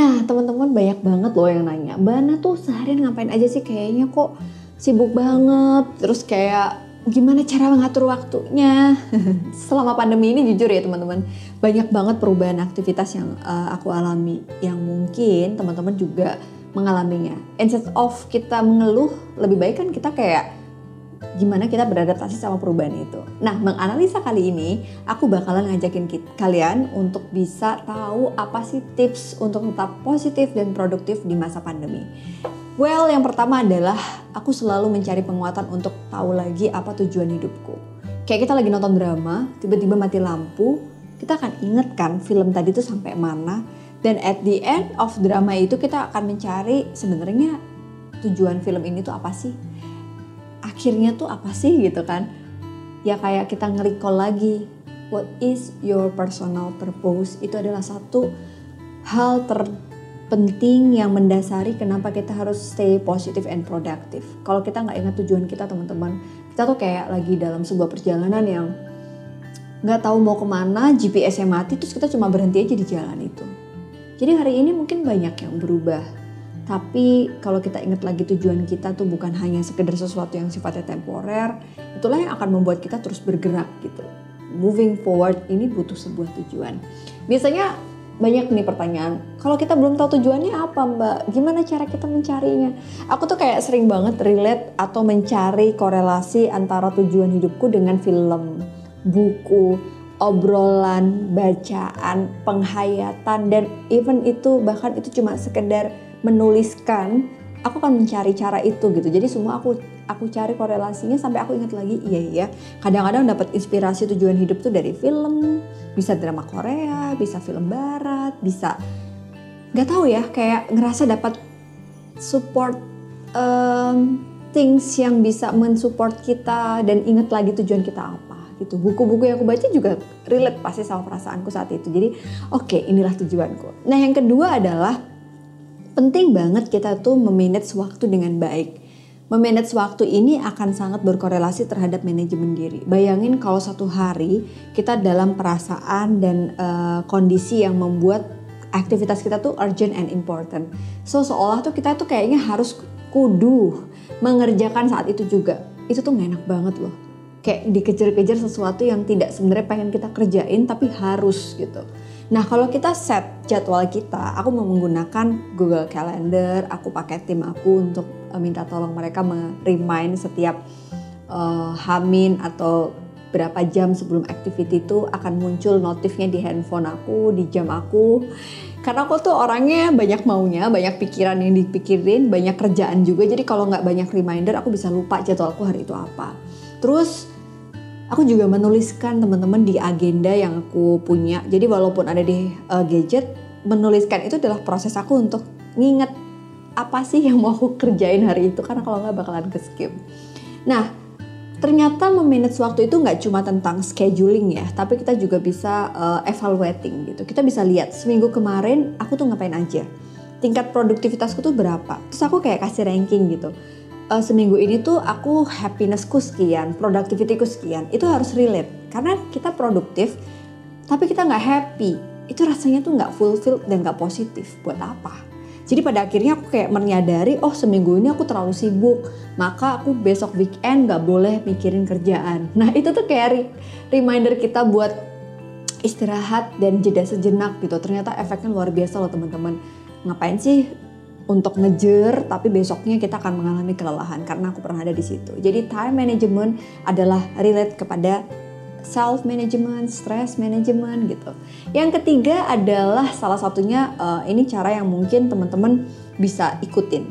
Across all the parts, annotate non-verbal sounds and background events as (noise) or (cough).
Nah teman-teman banyak banget loh yang nanya, Bana tuh seharian ngapain aja sih? Kayaknya kok sibuk banget, terus kayak gimana cara mengatur waktunya? (laughs) Selama pandemi ini jujur ya teman-teman banyak banget perubahan aktivitas yang uh, aku alami. Yang mungkin teman-teman juga mengalaminya. Instead of kita mengeluh lebih baik kan kita kayak gimana kita beradaptasi sama perubahan itu. Nah, menganalisa kali ini, aku bakalan ngajakin kalian untuk bisa tahu apa sih tips untuk tetap positif dan produktif di masa pandemi. Well, yang pertama adalah aku selalu mencari penguatan untuk tahu lagi apa tujuan hidupku. Kayak kita lagi nonton drama, tiba-tiba mati lampu, kita akan inget kan film tadi tuh sampai mana, dan at the end of drama itu kita akan mencari sebenarnya tujuan film ini tuh apa sih? Akhirnya tuh apa sih gitu kan? Ya kayak kita nge-recall lagi what is your personal purpose? Itu adalah satu hal terpenting yang mendasari kenapa kita harus stay positive and productive. Kalau kita nggak ingat tujuan kita teman-teman kita tuh kayak lagi dalam sebuah perjalanan yang nggak tahu mau ke mana GPS-nya mati terus kita cuma berhenti aja di jalan itu. Jadi hari ini mungkin banyak yang berubah tapi kalau kita ingat lagi tujuan kita tuh bukan hanya sekedar sesuatu yang sifatnya temporer, itulah yang akan membuat kita terus bergerak gitu. Moving forward ini butuh sebuah tujuan. Biasanya banyak nih pertanyaan, kalau kita belum tahu tujuannya apa mbak, gimana cara kita mencarinya? Aku tuh kayak sering banget relate atau mencari korelasi antara tujuan hidupku dengan film, buku, obrolan, bacaan, penghayatan, dan even itu bahkan itu cuma sekedar menuliskan aku akan mencari cara itu gitu. Jadi semua aku aku cari korelasinya sampai aku ingat lagi iya iya. Kadang-kadang dapat inspirasi tujuan hidup tuh dari film bisa drama Korea bisa film Barat bisa nggak tahu ya kayak ngerasa dapat support um, things yang bisa mensupport kita dan ingat lagi tujuan kita apa gitu. Buku-buku yang aku baca juga relate pasti sama perasaanku saat itu. Jadi oke okay, inilah tujuanku. Nah yang kedua adalah penting banget kita tuh memanage waktu dengan baik. Memanage waktu ini akan sangat berkorelasi terhadap manajemen diri. Bayangin kalau satu hari kita dalam perasaan dan uh, kondisi yang membuat aktivitas kita tuh urgent and important. So seolah tuh kita tuh kayaknya harus kudu mengerjakan saat itu juga. Itu tuh gak enak banget loh. Kayak dikejar-kejar sesuatu yang tidak sebenarnya pengen kita kerjain tapi harus gitu. Nah kalau kita set jadwal kita, aku mau menggunakan Google Calendar, aku pakai tim aku untuk uh, minta tolong mereka remind setiap uh, hamin atau berapa jam sebelum activity itu akan muncul notifnya di handphone aku, di jam aku. Karena aku tuh orangnya banyak maunya, banyak pikiran yang dipikirin, banyak kerjaan juga. Jadi kalau nggak banyak reminder, aku bisa lupa jadwalku hari itu apa. Terus aku juga menuliskan teman-teman di agenda yang aku punya. Jadi walaupun ada di uh, gadget, menuliskan itu adalah proses aku untuk nginget apa sih yang mau aku kerjain hari itu karena kalau nggak bakalan ke skip. Nah, ternyata memanage waktu itu nggak cuma tentang scheduling ya, tapi kita juga bisa uh, evaluating gitu. Kita bisa lihat seminggu kemarin aku tuh ngapain aja, tingkat produktivitasku tuh berapa. Terus aku kayak kasih ranking gitu uh, seminggu ini tuh aku happinessku sekian, productivityku sekian. Itu harus relate karena kita produktif tapi kita nggak happy. Itu rasanya tuh nggak fulfill dan nggak positif. Buat apa? Jadi pada akhirnya aku kayak menyadari, oh seminggu ini aku terlalu sibuk, maka aku besok weekend nggak boleh mikirin kerjaan. (laughs) Nah itu tuh kayak reminder kita buat istirahat dan jeda sejenak gitu. Ternyata efeknya luar biasa loh teman-teman. Ngapain sih untuk ngejer tapi besoknya kita akan mengalami kelelahan karena aku pernah ada di situ. Jadi time management adalah relate kepada self management, stress management gitu. Yang ketiga adalah salah satunya uh, ini cara yang mungkin teman-teman bisa ikutin.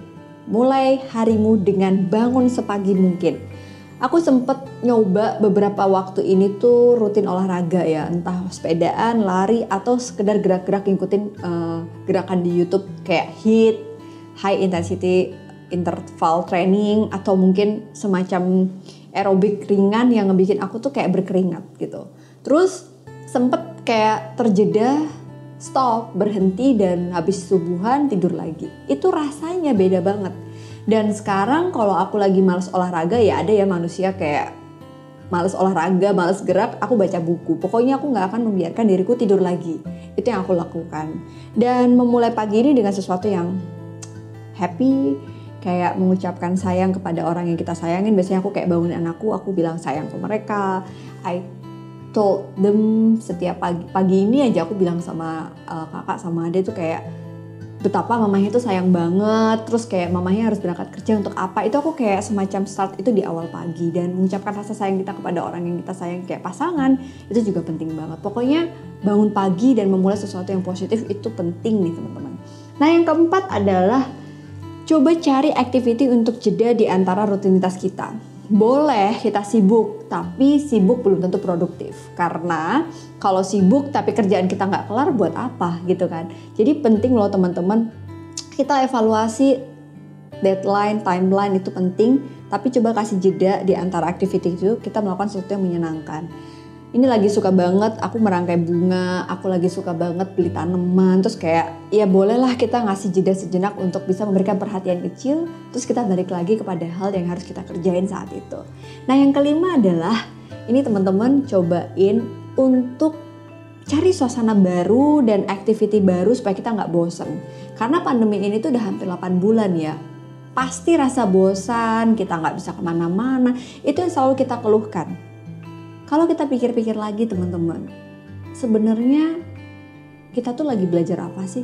Mulai harimu dengan bangun sepagi mungkin. Aku sempet nyoba beberapa waktu ini tuh rutin olahraga ya, entah sepedaan, lari atau sekedar gerak-gerak ngikutin uh, gerakan di YouTube kayak HIIT, high intensity interval training atau mungkin semacam aerobik ringan yang ngebikin aku tuh kayak berkeringat gitu. Terus sempet kayak terjeda stop, berhenti dan habis subuhan tidur lagi. Itu rasanya beda banget. Dan sekarang kalau aku lagi males olahraga ya ada ya manusia kayak males olahraga, males gerak, aku baca buku. Pokoknya aku nggak akan membiarkan diriku tidur lagi. Itu yang aku lakukan. Dan memulai pagi ini dengan sesuatu yang happy, kayak mengucapkan sayang kepada orang yang kita sayangin. Biasanya aku kayak bangunin anakku, aku bilang sayang ke mereka. I told them setiap pagi pagi ini aja aku bilang sama uh, kakak sama ade tuh kayak betapa mamanya tuh sayang banget. Terus kayak mamanya harus berangkat kerja untuk apa? Itu aku kayak semacam start itu di awal pagi. Dan mengucapkan rasa sayang kita kepada orang yang kita sayang kayak pasangan itu juga penting banget. Pokoknya bangun pagi dan memulai sesuatu yang positif itu penting nih teman-teman. Nah yang keempat adalah coba cari activity untuk jeda di antara rutinitas kita boleh kita sibuk, tapi sibuk belum tentu produktif. Karena kalau sibuk tapi kerjaan kita nggak kelar buat apa gitu kan. Jadi penting loh teman-teman, kita evaluasi deadline, timeline itu penting. Tapi coba kasih jeda di antara activity itu kita melakukan sesuatu yang menyenangkan ini lagi suka banget aku merangkai bunga, aku lagi suka banget beli tanaman, terus kayak ya bolehlah kita ngasih jeda sejenak untuk bisa memberikan perhatian kecil, terus kita balik lagi kepada hal yang harus kita kerjain saat itu. Nah yang kelima adalah ini teman-teman cobain untuk cari suasana baru dan activity baru supaya kita nggak bosen. Karena pandemi ini tuh udah hampir 8 bulan ya. Pasti rasa bosan, kita nggak bisa ke mana-mana, itu yang selalu kita keluhkan kalau kita pikir-pikir lagi teman-teman, sebenarnya kita tuh lagi belajar apa sih?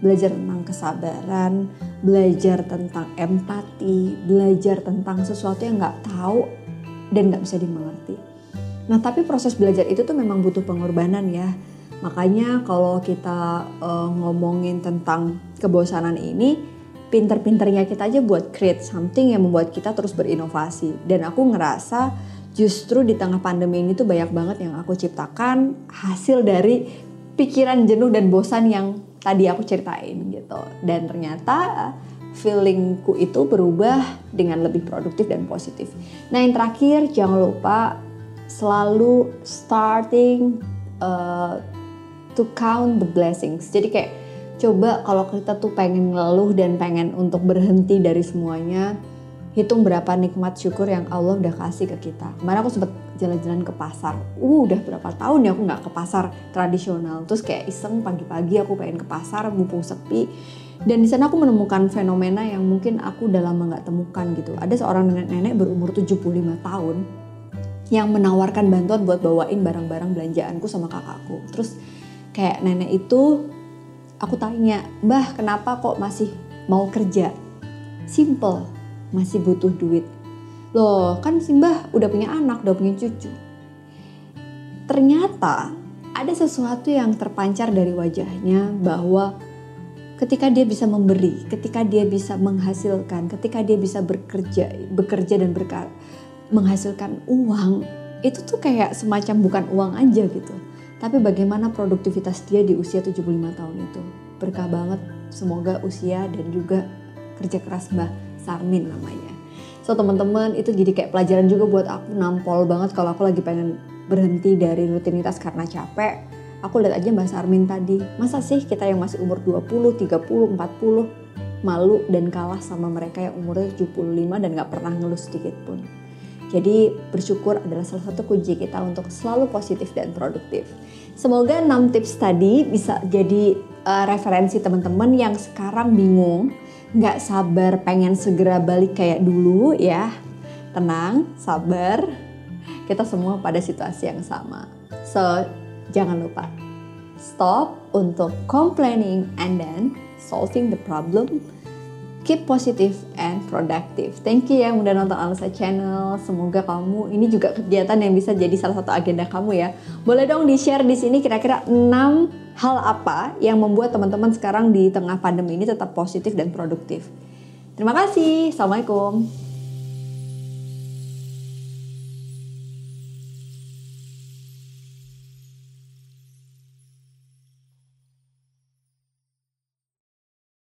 Belajar tentang kesabaran, belajar tentang empati, belajar tentang sesuatu yang nggak tahu dan nggak bisa dimengerti. Nah tapi proses belajar itu tuh memang butuh pengorbanan ya. Makanya kalau kita uh, ngomongin tentang kebosanan ini, pinter-pinternya kita aja buat create something yang membuat kita terus berinovasi. Dan aku ngerasa justru di tengah pandemi ini tuh banyak banget yang aku ciptakan hasil dari pikiran jenuh dan bosan yang tadi aku ceritain gitu. Dan ternyata feelingku itu berubah dengan lebih produktif dan positif. Nah yang terakhir jangan lupa selalu starting uh, to count the blessings. Jadi kayak coba kalau kita tuh pengen ngeluh dan pengen untuk berhenti dari semuanya, hitung berapa nikmat syukur yang Allah udah kasih ke kita. Kemarin aku sempet jalan-jalan ke pasar. Uh, udah berapa tahun ya aku nggak ke pasar tradisional. Terus kayak iseng pagi-pagi aku pengen ke pasar, mumpung sepi. Dan di sana aku menemukan fenomena yang mungkin aku udah lama nggak temukan gitu. Ada seorang nenek-nenek berumur 75 tahun yang menawarkan bantuan buat bawain barang-barang belanjaanku sama kakakku. Terus kayak nenek itu aku tanya, "Mbah, kenapa kok masih mau kerja?" Simple, masih butuh duit. Loh, kan Simbah udah punya anak, udah punya cucu. Ternyata ada sesuatu yang terpancar dari wajahnya bahwa ketika dia bisa memberi, ketika dia bisa menghasilkan, ketika dia bisa bekerja, bekerja dan berkar, menghasilkan uang, itu tuh kayak semacam bukan uang aja gitu. Tapi bagaimana produktivitas dia di usia 75 tahun itu. Berkah banget, semoga usia dan juga kerja keras Mbah Sarmin namanya. So teman-teman itu jadi kayak pelajaran juga buat aku nampol banget kalau aku lagi pengen berhenti dari rutinitas karena capek. Aku lihat aja Mbak Sarmin tadi, masa sih kita yang masih umur 20, 30, 40 malu dan kalah sama mereka yang umurnya 75 dan gak pernah ngeluh sedikit pun. Jadi bersyukur adalah salah satu kunci kita untuk selalu positif dan produktif. Semoga 6 tips tadi bisa jadi uh, referensi teman-teman yang sekarang bingung nggak sabar pengen segera balik kayak dulu ya. Tenang, sabar. Kita semua pada situasi yang sama. So, jangan lupa stop untuk complaining and then solving the problem keep positive and productive. Thank you ya yang udah nonton Alisa Channel. Semoga kamu ini juga kegiatan yang bisa jadi salah satu agenda kamu ya. Boleh dong di-share di sini kira-kira 6 hal apa yang membuat teman-teman sekarang di tengah pandemi ini tetap positif dan produktif. Terima kasih. Assalamualaikum.